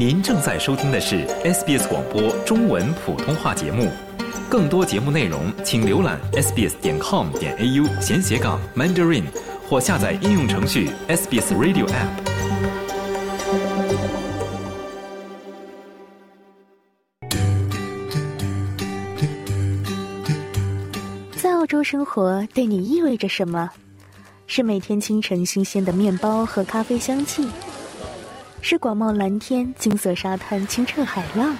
您正在收听的是 SBS 广播中文普通话节目。更多节目内容，请浏览 sbs 点 com 点 au 闲斜杠 mandarin，或下载应用程序 SBS Radio App。在澳洲生活对你意味着什么？是每天清晨新鲜的面包和咖啡香气，是广袤蓝天、金色沙滩、清澈海浪，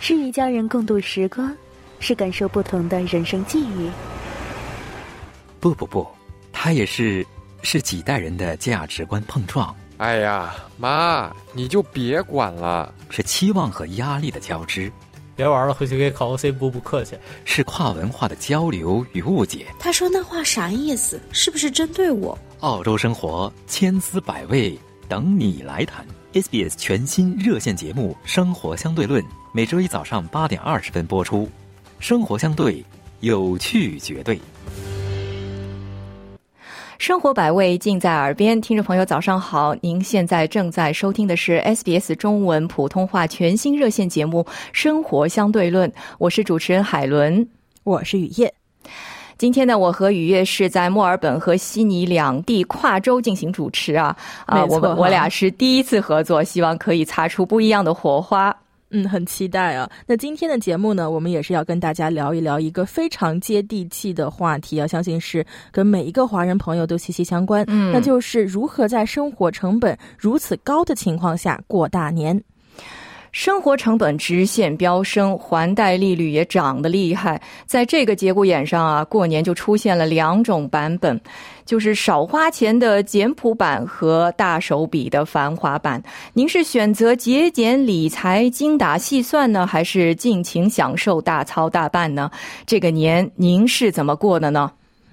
是与家人共度时光，是感受不同的人生际遇。不不不，它也是是几代人的价值观碰撞，哎呀，妈，你就别管了。是期望和压力的交织，别玩了，回去给考 OC 补补课去。是跨文化的交流与误解。他说那话啥意思？是不是针对我？澳洲生活千滋百味，等你来谈。SBS 全新热线节目《生活相对论》，每周一早上八点二十分播出。生活相对，有趣绝对。生活百味尽在耳边，听众朋友早上好，您现在正在收听的是 SBS 中文普通话全新热线节目《生活相对论》，我是主持人海伦，我是雨夜。今天呢，我和雨月是在墨尔本和悉尼两地跨州进行主持啊啊，我们我俩是第一次合作，希望可以擦出不一样的火花。嗯，很期待啊！那今天的节目呢，我们也是要跟大家聊一聊一个非常接地气的话题啊，相信是跟每一个华人朋友都息息相关。嗯，那就是如何在生活成本如此高的情况下过大年。生活成本直线飙升，还贷利率也涨得厉害。在这个节骨眼上啊，过年就出现了两种版本，就是少花钱的简朴版和大手笔的繁华版。您是选择节俭理财、精打细算呢，还是尽情享受大操大办呢？这个年您是怎么过的呢？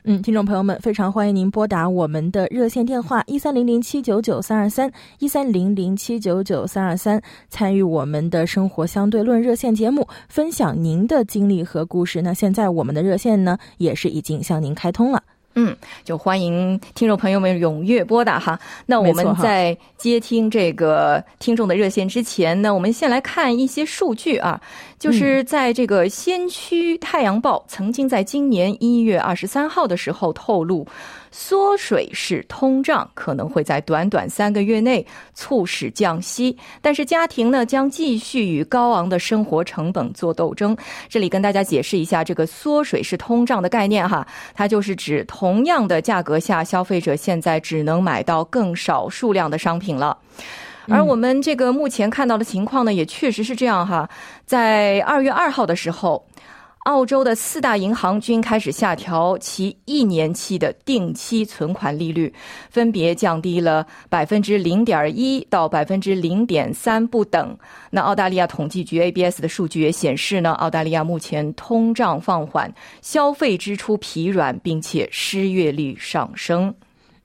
嗯，听众朋友们，非常欢迎您拨打我们的热线电话一三零零七九九三二三一三零零七九九三二三，参与我们的生活相对论热线节目，分享您的经历和故事。那现在我们的热线呢，也是已经向您开通了。嗯，就欢迎听众朋友们踊跃拨打哈。那我们在接听这个听众的热线之前呢，我们先来看一些数据啊。就是在这个先驱太阳报曾经在今年一月二十三号的时候透露，缩水式通胀可能会在短短三个月内促使降息，但是家庭呢将继续与高昂的生活成本做斗争。这里跟大家解释一下这个缩水式通胀的概念哈，它就是指同样的价格下，消费者现在只能买到更少数量的商品了。而我们这个目前看到的情况呢，也确实是这样哈。在二月二号的时候，澳洲的四大银行均开始下调其一年期的定期存款利率，分别降低了百分之零点一到百分之零点三不等。那澳大利亚统计局 ABS 的数据也显示呢，澳大利亚目前通胀放缓，消费支出疲软，并且失业率上升。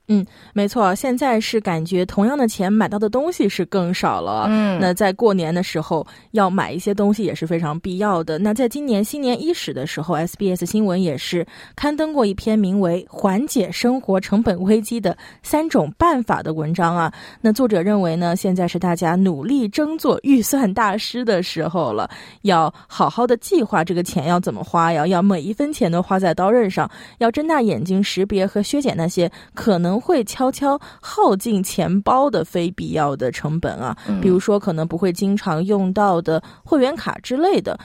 嗯，没错，现在是感觉同样的钱买到的东西是更少了。嗯，那在过年的时候要买一些东西也是非常必要的。那在今年新年伊始的时候，SBS 新闻也是刊登过一篇名为《缓解生活成本危机的三种办法》的文章啊。那作者认为呢，现在是大家努力争做预算大师的时候了，要好好的计划这个钱要怎么花呀，要每一分钱都花在刀刃上，要睁大眼睛识别和削减那些可能。会悄悄耗尽钱包的非必要的成本啊，比如说可能不会经常用到的会员卡之类的。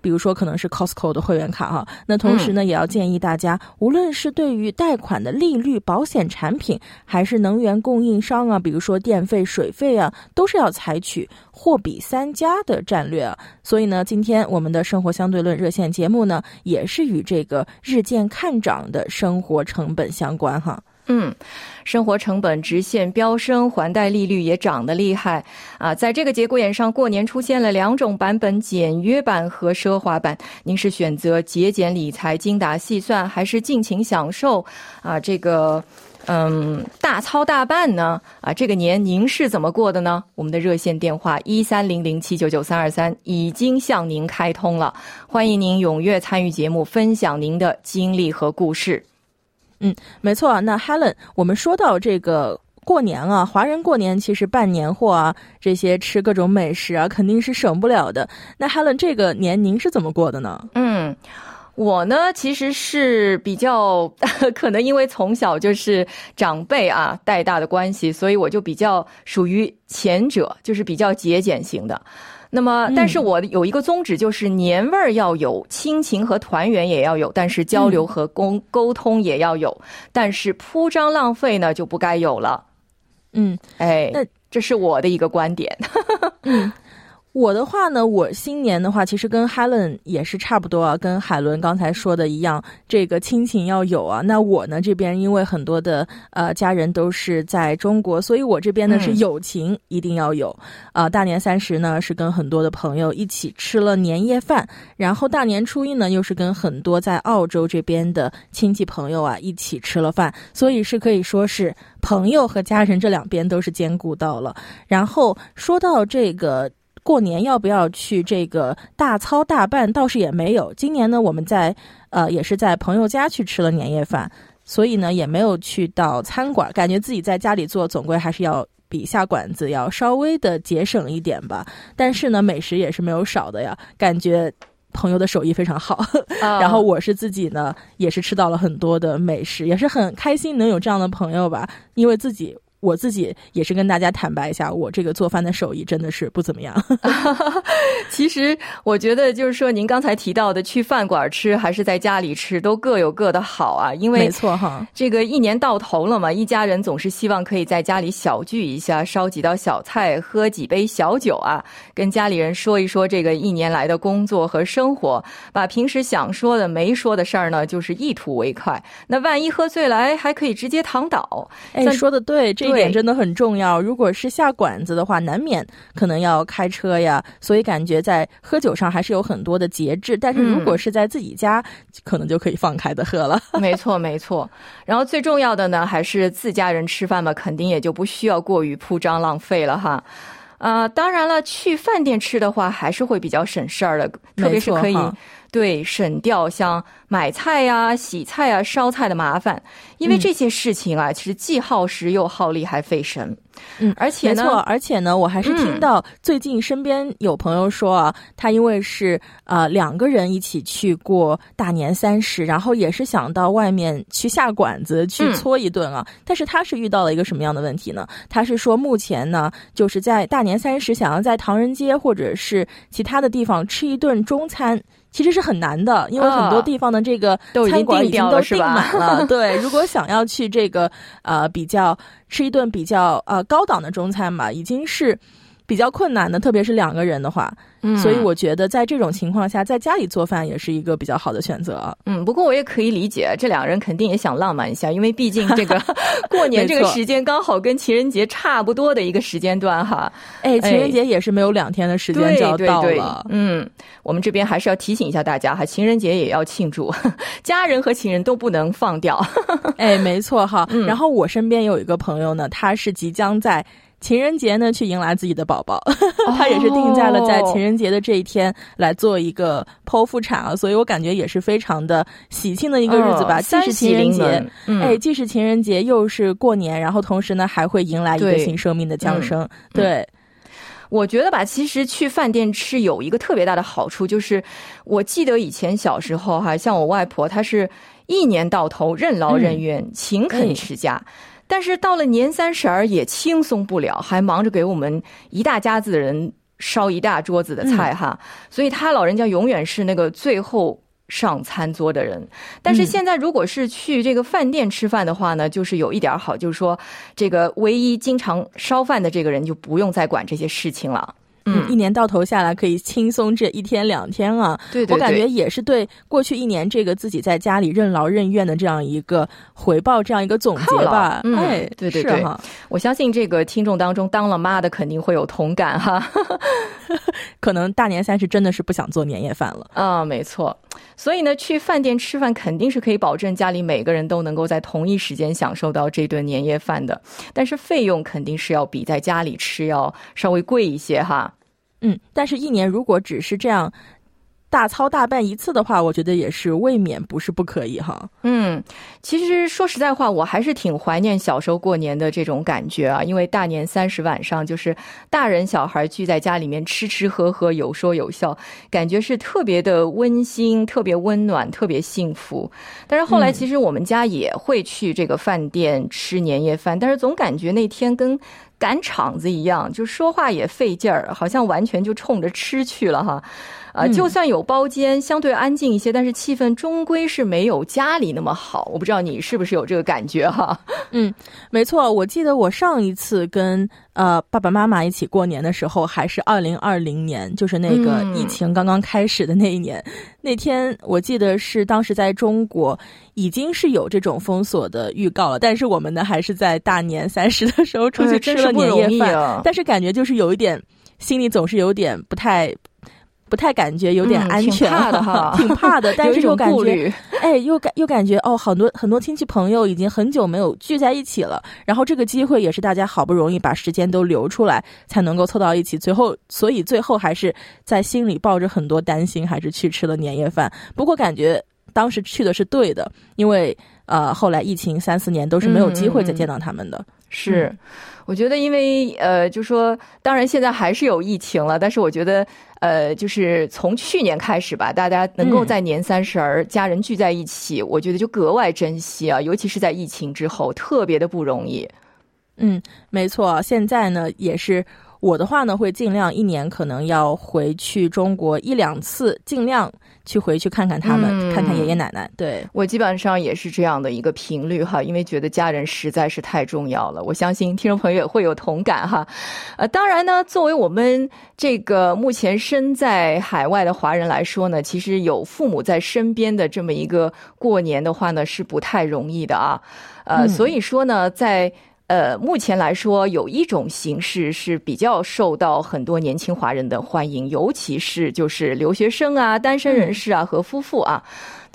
比如说，可能是 Costco 的会员卡哈。那同时呢，也要建议大家，无论是对于贷款的利率、保险产品，还是能源供应商啊，比如说电费、水费啊，都是要采取货比三家的战略啊。所以呢，今天我们的生活相对论热线节目呢，也是与这个日渐看涨的生活成本相关哈。嗯，生活成本直线飙升，还贷利率也涨得厉害啊！在这个节骨眼上，过年出现了两种版本：简约版和奢华版。您是选择节俭理财、精打细算，还是尽情享受啊？这个嗯，大操大办呢？啊，这个年您是怎么过的呢？我们的热线电话一三零零七九九三二三已经向您开通了，欢迎您踊跃参与节目，分享您的经历和故事。嗯，没错。那 Helen，我们说到这个过年啊，华人过年其实办年货啊，这些吃各种美食啊，肯定是省不了的。那 Helen 这个年您是怎么过的呢？嗯。我呢，其实是比较 可能因为从小就是长辈啊带大的关系，所以我就比较属于前者，就是比较节俭型的。那么，但是我有一个宗旨，就是年味儿要有，亲情和团圆也要有，但是交流和沟沟通也要有，但是铺张浪费呢就不该有了。嗯，哎，那这是我的一个观点。嗯。我的话呢，我新年的话，其实跟 Helen 也是差不多啊，跟海伦刚才说的一样，这个亲情要有啊。那我呢这边因为很多的呃家人都是在中国，所以我这边呢是友情一定要有啊。大年三十呢是跟很多的朋友一起吃了年夜饭，然后大年初一呢又是跟很多在澳洲这边的亲戚朋友啊一起吃了饭，所以是可以说是朋友和家人这两边都是兼顾到了。然后说到这个。过年要不要去这个大操大办？倒是也没有。今年呢，我们在呃也是在朋友家去吃了年夜饭，所以呢也没有去到餐馆。感觉自己在家里做，总归还是要比下馆子要稍微的节省一点吧。但是呢，美食也是没有少的呀。感觉朋友的手艺非常好，然后我是自己呢也是吃到了很多的美食，也是很开心能有这样的朋友吧，因为自己。我自己也是跟大家坦白一下，我这个做饭的手艺真的是不怎么样。其实我觉得，就是说您刚才提到的去饭馆吃还是在家里吃，都各有各的好啊。因为没错哈，这个一年到头了嘛，一家人总是希望可以在家里小聚一下，烧几道小菜，喝几杯小酒啊，跟家里人说一说这个一年来的工作和生活，把平时想说的没说的事儿呢，就是一吐为快。那万一喝醉了，哎，还可以直接躺倒。哎，说的对，这。点真的很重要。如果是下馆子的话，难免可能要开车呀，所以感觉在喝酒上还是有很多的节制。但是如果是在自己家，可能就可以放开的喝了。没错，没错。然后最重要的呢，还是自家人吃饭嘛，肯定也就不需要过于铺张浪费了哈。啊，当然了，去饭店吃的话，还是会比较省事儿的，特别是可以。对，省掉像买菜呀、洗菜啊、烧菜的麻烦，因为这些事情啊，其实既耗时又耗力，还费神。嗯，而且呢，没错，而且呢，我还是听到最近身边有朋友说啊，他因为是呃两个人一起去过大年三十，然后也是想到外面去下馆子去搓一顿啊，但是他是遇到了一个什么样的问题呢？他是说目前呢，就是在大年三十想要在唐人街或者是其他的地方吃一顿中餐。其实是很难的，因为很多地方的这个餐馆已经都订满了。对，如果想要去这个呃比较吃一顿比较呃高档的中餐吧，已经是。比较困难的，特别是两个人的话，嗯，所以我觉得在这种情况下，在家里做饭也是一个比较好的选择。嗯，不过我也可以理解，这两个人肯定也想浪漫一下，因为毕竟这个 过年这个时间刚好跟情人节差不多的一个时间段哈。哎，情人节也是没有两天的时间就要到了。嗯，我们这边还是要提醒一下大家哈，情人节也要庆祝，家人和情人都不能放掉。哎，没错哈。然后我身边有一个朋友呢，他是即将在。情人节呢，去迎来自己的宝宝，他也是定在了在情人节的这一天来做一个剖腹产啊，所以我感觉也是非常的喜庆的一个日子吧。既是情人节，哎，既是情人节，又是过年，然后同时呢，还会迎来一个新生命的降生。对，我觉得吧，其实去饭店吃有一个特别大的好处，就是我记得以前小时候哈，像我外婆，她是一年到头任劳任怨，勤恳持家。但是到了年三十儿也轻松不了，还忙着给我们一大家子人烧一大桌子的菜哈，所以他老人家永远是那个最后上餐桌的人。但是现在如果是去这个饭店吃饭的话呢，就是有一点好，就是说这个唯一经常烧饭的这个人就不用再管这些事情了。嗯，一年到头下来可以轻松这一天两天啊！对对，我感觉也是对过去一年这个自己在家里任劳任怨的这样一个回报，这样一个总结吧。哎，对对对，我相信这个听众当中当了妈的肯定会有同感哈。可能大年三十真的是不想做年夜饭了啊，没错。所以呢，去饭店吃饭肯定是可以保证家里每个人都能够在同一时间享受到这顿年夜饭的，但是费用肯定是要比在家里吃要稍微贵一些哈。嗯，但是，一年如果只是这样大操大办一次的话，我觉得也是未免不是不可以哈。嗯，其实说实在话，我还是挺怀念小时候过年的这种感觉啊。因为大年三十晚上，就是大人小孩聚在家里面吃吃喝喝，有说有笑，感觉是特别的温馨、特别温暖、特别幸福。但是后来，其实我们家也会去这个饭店吃年夜饭，但是总感觉那天跟。赶场子一样，就说话也费劲儿，好像完全就冲着吃去了哈。啊，就算有包间，相对安静一些，但是气氛终归是没有家里那么好。我不知道你是不是有这个感觉哈？嗯，没错，我记得我上一次跟呃爸爸妈妈一起过年的时候，还是二零二零年，就是那个疫情刚刚开始的那一年。那天我记得是当时在中国已经是有这种封锁的预告了，但是我们呢还是在大年三十的时候出去吃了年夜饭，但是感觉就是有一点心里总是有点不太。不太感觉有点安全，挺怕的哈，挺怕的。但是又感觉，哎，又感又感觉哦，很多很多亲戚朋友已经很久没有聚在一起了。然后这个机会也是大家好不容易把时间都留出来，才能够凑到一起。最后，所以最后还是在心里抱着很多担心，还是去吃了年夜饭。不过感觉当时去的是对的，因为呃，后来疫情三四年都是没有机会再见到他们的。是，我觉得因为呃，就说当然现在还是有疫情了，但是我觉得。呃，就是从去年开始吧，大家能够在年三十儿家人聚在一起，我觉得就格外珍惜啊，尤其是在疫情之后，特别的不容易。嗯，没错，现在呢也是。我的话呢，会尽量一年可能要回去中国一两次，尽量去回去看看他们，看看爷爷奶奶。对我基本上也是这样的一个频率哈，因为觉得家人实在是太重要了。我相信听众朋友也会有同感哈。呃，当然呢，作为我们这个目前身在海外的华人来说呢，其实有父母在身边的这么一个过年的话呢，是不太容易的啊。呃，所以说呢，在呃，目前来说，有一种形式是比较受到很多年轻华人的欢迎，尤其是就是留学生啊、单身人士啊和夫妇啊。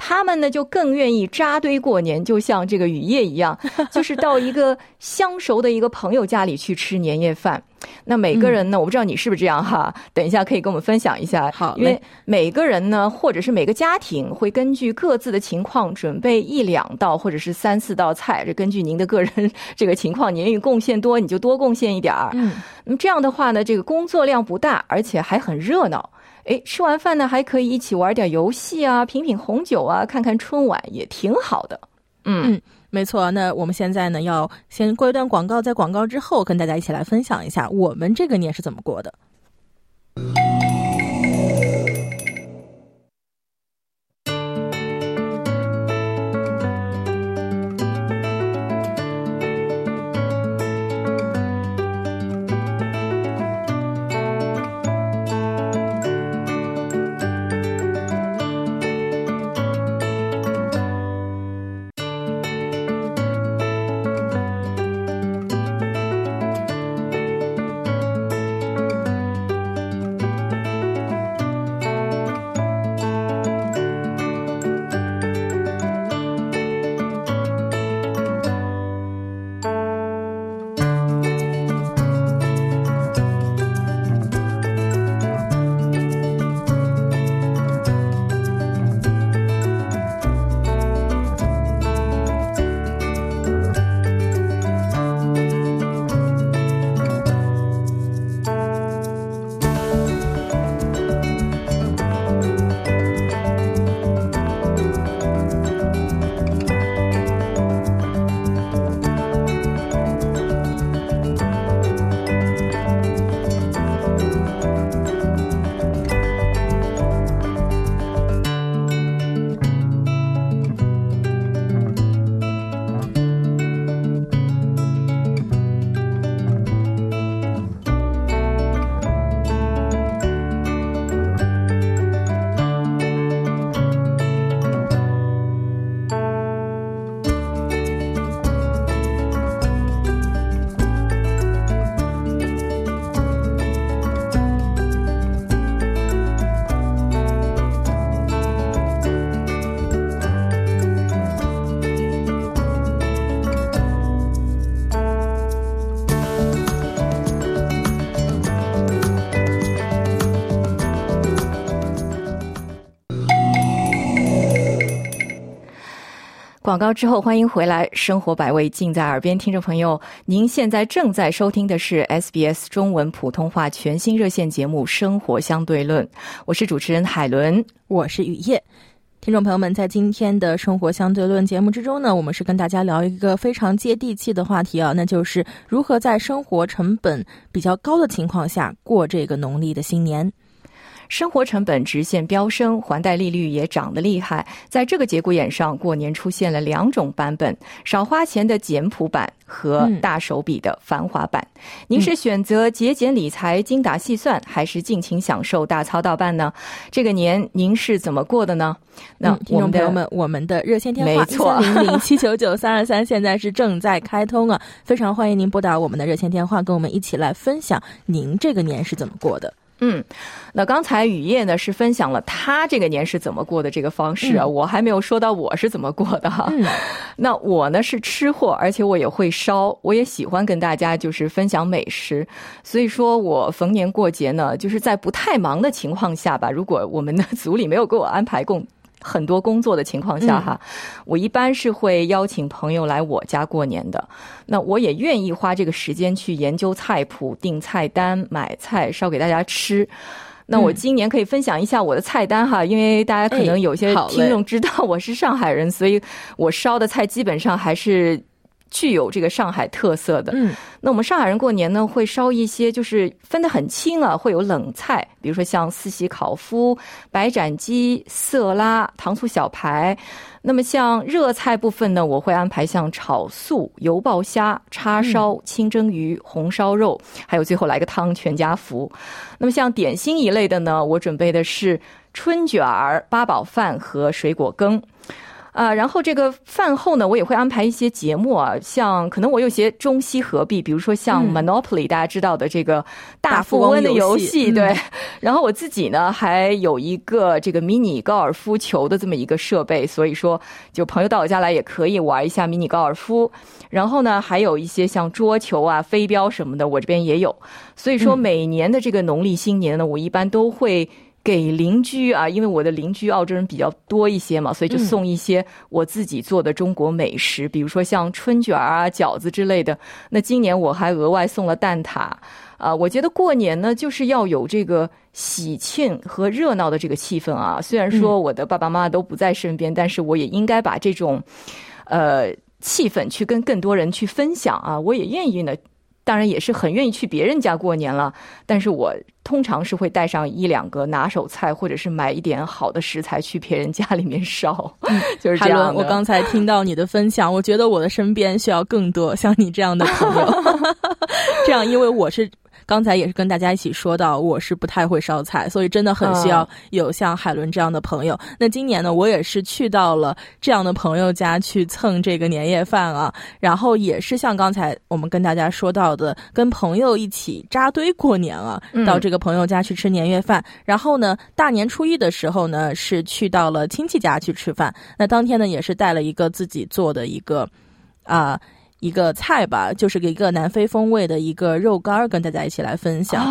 他们呢就更愿意扎堆过年，就像这个雨夜一样，就是到一个相熟的一个朋友家里去吃年夜饭。那每个人呢，我不知道你是不是这样哈？等一下可以跟我们分享一下。好，因为每个人呢，或者是每个家庭会根据各自的情况准备一两道或者是三四道菜，这根据您的个人 这个情况，您贡献多你就多贡献一点儿。嗯，那么这样的话呢，这个工作量不大，而且还很热闹。哎，吃完饭呢，还可以一起玩点游戏啊，品品红酒啊，看看春晚，也挺好的。嗯，没错。那我们现在呢，要先过一段广告，在广告之后，跟大家一起来分享一下我们这个年是怎么过的。广告之后，欢迎回来，生活百味尽在耳边，听众朋友，您现在正在收听的是 SBS 中文普通话全新热线节目《生活相对论》，我是主持人海伦，我是雨夜。听众朋友们，在今天的生活相对论节目之中呢，我们是跟大家聊一个非常接地气的话题啊，那就是如何在生活成本比较高的情况下过这个农历的新年。生活成本直线飙升，还贷利率也涨得厉害。在这个节骨眼上，过年出现了两种版本：少花钱的简朴版和大手笔的繁华版。您是选择节俭理财、精打细算，还是尽情享受大操大办呢？这个年您是怎么过的呢？那听众朋友们，我们的热线电话一三零零七九九三二三现在是正在开通啊，非常欢迎您拨打我们的热线电话，跟我们一起来分享您这个年是怎么过的。嗯，那刚才雨夜呢是分享了他这个年是怎么过的这个方式啊，我还没有说到我是怎么过的哈。那我呢是吃货，而且我也会烧，我也喜欢跟大家就是分享美食，所以说我逢年过节呢，就是在不太忙的情况下吧，如果我们的 组里没有给我安排供。很多工作的情况下哈，我一般是会邀请朋友来我家过年的。那我也愿意花这个时间去研究菜谱、订菜单、买菜烧给大家吃。那我今年可以分享一下我的菜单哈，因为大家可能有些听众知道我是上海人，所以我烧的菜基本上还是。具有这个上海特色的，嗯，那我们上海人过年呢会烧一些，就是分得很清啊，会有冷菜，比如说像四喜烤麸、白斩鸡、色拉、糖醋小排。那么像热菜部分呢，我会安排像炒素、油爆虾、叉烧、清蒸鱼、红烧肉，还有最后来个汤全家福。那么像点心一类的呢，我准备的是春卷儿、八宝饭和水果羹。啊，然后这个饭后呢，我也会安排一些节目啊，像可能我有些中西合璧，比如说像 Monopoly，大家知道的这个大富翁的游戏，对。然后我自己呢，还有一个这个迷你高尔夫球的这么一个设备，所以说就朋友到我家来也可以玩一下迷你高尔夫。然后呢，还有一些像桌球啊、飞镖什么的，我这边也有。所以说每年的这个农历新年呢，我一般都会。给邻居啊，因为我的邻居澳洲人比较多一些嘛，所以就送一些我自己做的中国美食，比如说像春卷啊、饺子之类的。那今年我还额外送了蛋挞啊。我觉得过年呢，就是要有这个喜庆和热闹的这个气氛啊。虽然说我的爸爸妈妈都不在身边，但是我也应该把这种呃气氛去跟更多人去分享啊。我也愿意呢。当然也是很愿意去别人家过年了，但是我通常是会带上一两个拿手菜，或者是买一点好的食材去别人家里面烧，就是这样我刚才听到你的分享，我觉得我的身边需要更多像你这样的朋友，这样，因为我是。刚才也是跟大家一起说到，我是不太会烧菜，所以真的很需要有像海伦这样的朋友。那今年呢，我也是去到了这样的朋友家去蹭这个年夜饭啊，然后也是像刚才我们跟大家说到的，跟朋友一起扎堆过年啊，到这个朋友家去吃年夜饭。然后呢，大年初一的时候呢，是去到了亲戚家去吃饭。那当天呢，也是带了一个自己做的一个啊。一个菜吧，就是一个南非风味的一个肉干儿，跟大家一起来分享。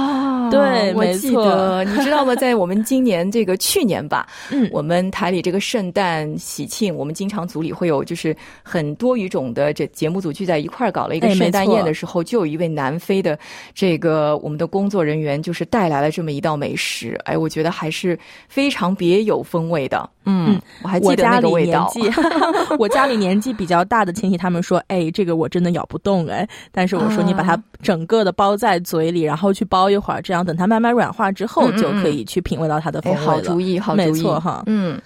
对，我记得，你知道吗？在我们今年这个去年吧，嗯，我们台里这个圣诞喜庆，我们经常组里会有就是很多语种的这节目组聚在一块儿搞了一个圣诞宴的时候，就有一位南非的这个我们的工作人员就是带来了这么一道美食。哎，我觉得还是非常别有风味的。嗯，我还记得那个味道。我家里年纪比较大的亲戚他们说，哎，这个我真的咬不动哎。但是我说你把它整个的包在嘴里，然后去包一会儿，这样。等它慢慢软化之后，就可以去品味到它的风味了。好主意，好主意，没错哈。嗯，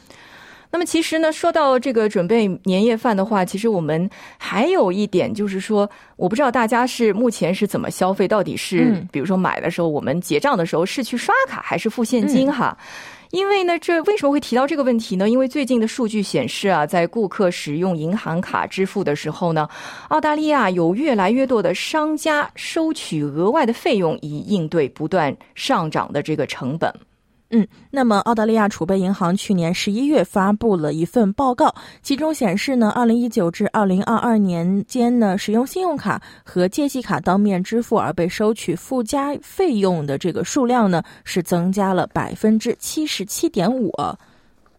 那么其实呢，说到这个准备年夜饭的话，其实我们还有一点就是说，我不知道大家是目前是怎么消费，到底是比如说买的时候，我们结账的时候是去刷卡还是付现金哈？因为呢，这为什么会提到这个问题呢？因为最近的数据显示啊，在顾客使用银行卡支付的时候呢，澳大利亚有越来越多的商家收取额外的费用，以应对不断上涨的这个成本。嗯，那么澳大利亚储备银行去年十一月发布了一份报告，其中显示呢，二零一九至二零二二年间呢，使用信用卡和借记卡当面支付而被收取附加费用的这个数量呢，是增加了百分之七十七点五。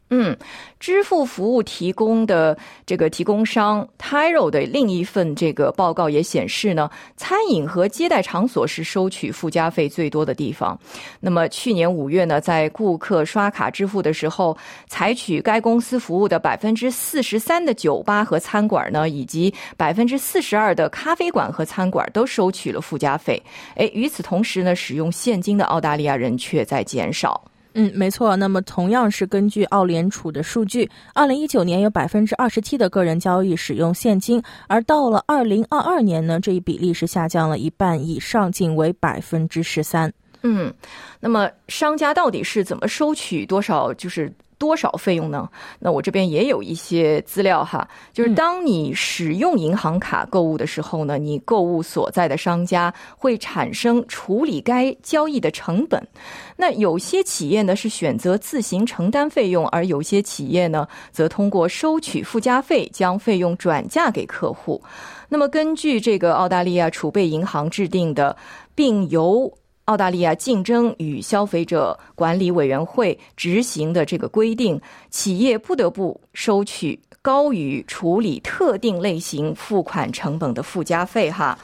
嗯，支付服务提供的这个提供商 Tyro 的另一份这个报告也显示呢，餐饮和接待场所是收取附加费最多的地方。那么去年五月呢，在顾客刷卡支付的时候，采取该公司服务的百分之四十三的酒吧和餐馆呢，以及百分之四十二的咖啡馆和餐馆都收取了附加费。哎，与此同时呢，使用现金的澳大利亚人却在减少。嗯，没错。那么同样是根据澳联储的数据，二零一九年有百分之二十七的个人交易使用现金，而到了二零二二年呢，这一比例是下降了一半以上，仅为百分之十三。嗯，那么商家到底是怎么收取多少？就是。多少费用呢？那我这边也有一些资料哈，就是当你使用银行卡购物的时候呢，你购物所在的商家会产生处理该交易的成本。那有些企业呢是选择自行承担费用，而有些企业呢则通过收取附加费将费用转嫁给客户。那么根据这个澳大利亚储备银行制定的，并由澳大利亚竞争与消费者管理委员会执行的这个规定，企业不得不收取高于处理特定类型付款成本的附加费，哈。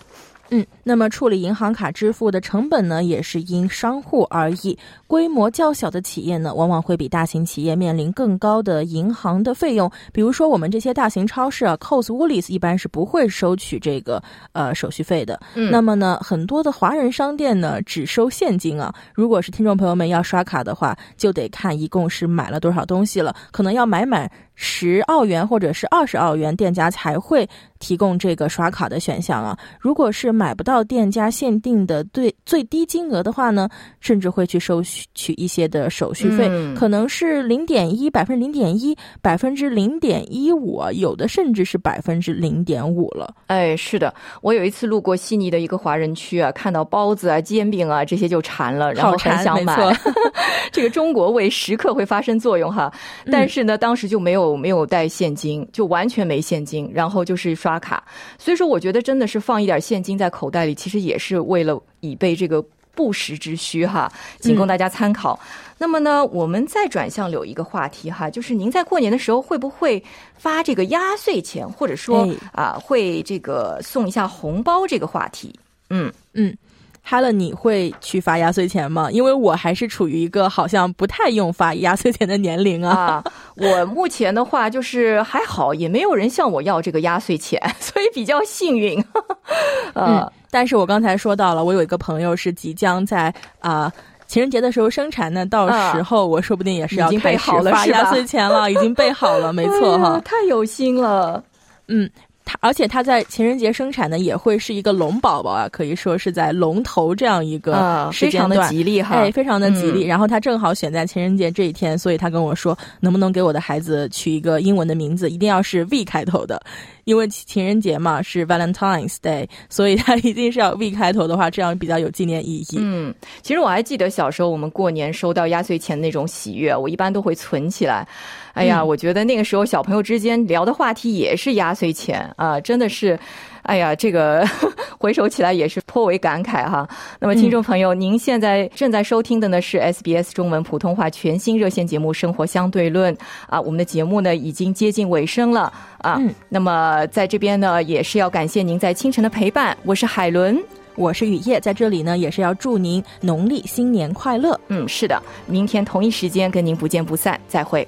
嗯，那么处理银行卡支付的成本呢，也是因商户而异。规模较小的企业呢，往往会比大型企业面临更高的银行的费用。比如说，我们这些大型超市啊，Coles、Woolies 一般是不会收取这个呃手续费的。嗯，那么呢，很多的华人商店呢，只收现金啊。如果是听众朋友们要刷卡的话，就得看一共是买了多少东西了，可能要买满。十澳元或者是二十澳元，店家才会提供这个刷卡的选项啊。如果是买不到店家限定的最最低金额的话呢，甚至会去收取一些的手续费，可能是零点一百分之零点一百分之零点一五，有的甚至是百分之零点五了。哎，是的，我有一次路过悉尼的一个华人区啊，看到包子啊、煎饼啊这些就馋了，然后很想买。这个中国味时刻会发生作用哈，但是呢，当时就没有。没有带现金，就完全没现金，然后就是刷卡。所以说，我觉得真的是放一点现金在口袋里，其实也是为了以备这个不时之需哈，仅供大家参考。那么呢，我们再转向有一个话题哈，就是您在过年的时候会不会发这个压岁钱，或者说啊，会这个送一下红包这个话题？嗯嗯。哈了，你会去发压岁钱吗？因为我还是处于一个好像不太用发压岁钱的年龄啊。我目前的话就是还好，也没有人向我要这个压岁钱，所以比较幸运。嗯，但是我刚才说到了，我有一个朋友是即将在啊情人节的时候生产呢，到时候我说不定也是要开始发压岁钱了，已经备好了，没错哈，太有心了，嗯。而且他在情人节生产呢，也会是一个龙宝宝啊，可以说是在龙头这样一个时间段，吉利哈，哎，非常的吉利。然后他正好选在情人节这一天，所以他跟我说，能不能给我的孩子取一个英文的名字，一定要是 V 开头的。因为情人节嘛是 Valentine's Day，所以它一定是要 V 开头的话，这样比较有纪念意义。嗯，其实我还记得小时候我们过年收到压岁钱那种喜悦，我一般都会存起来。哎呀，我觉得那个时候小朋友之间聊的话题也是压岁钱啊，真的是。哎呀，这个 回首起来也是颇为感慨哈。那么，听众朋友，您现在正在收听的呢是 SBS 中文普通话全新热线节目《生活相对论》啊。我们的节目呢已经接近尾声了啊。那么，在这边呢也是要感谢您在清晨的陪伴。我是海伦，我是雨夜，在这里呢也是要祝您农历新年快乐。嗯，是的，明天同一时间跟您不见不散，再会。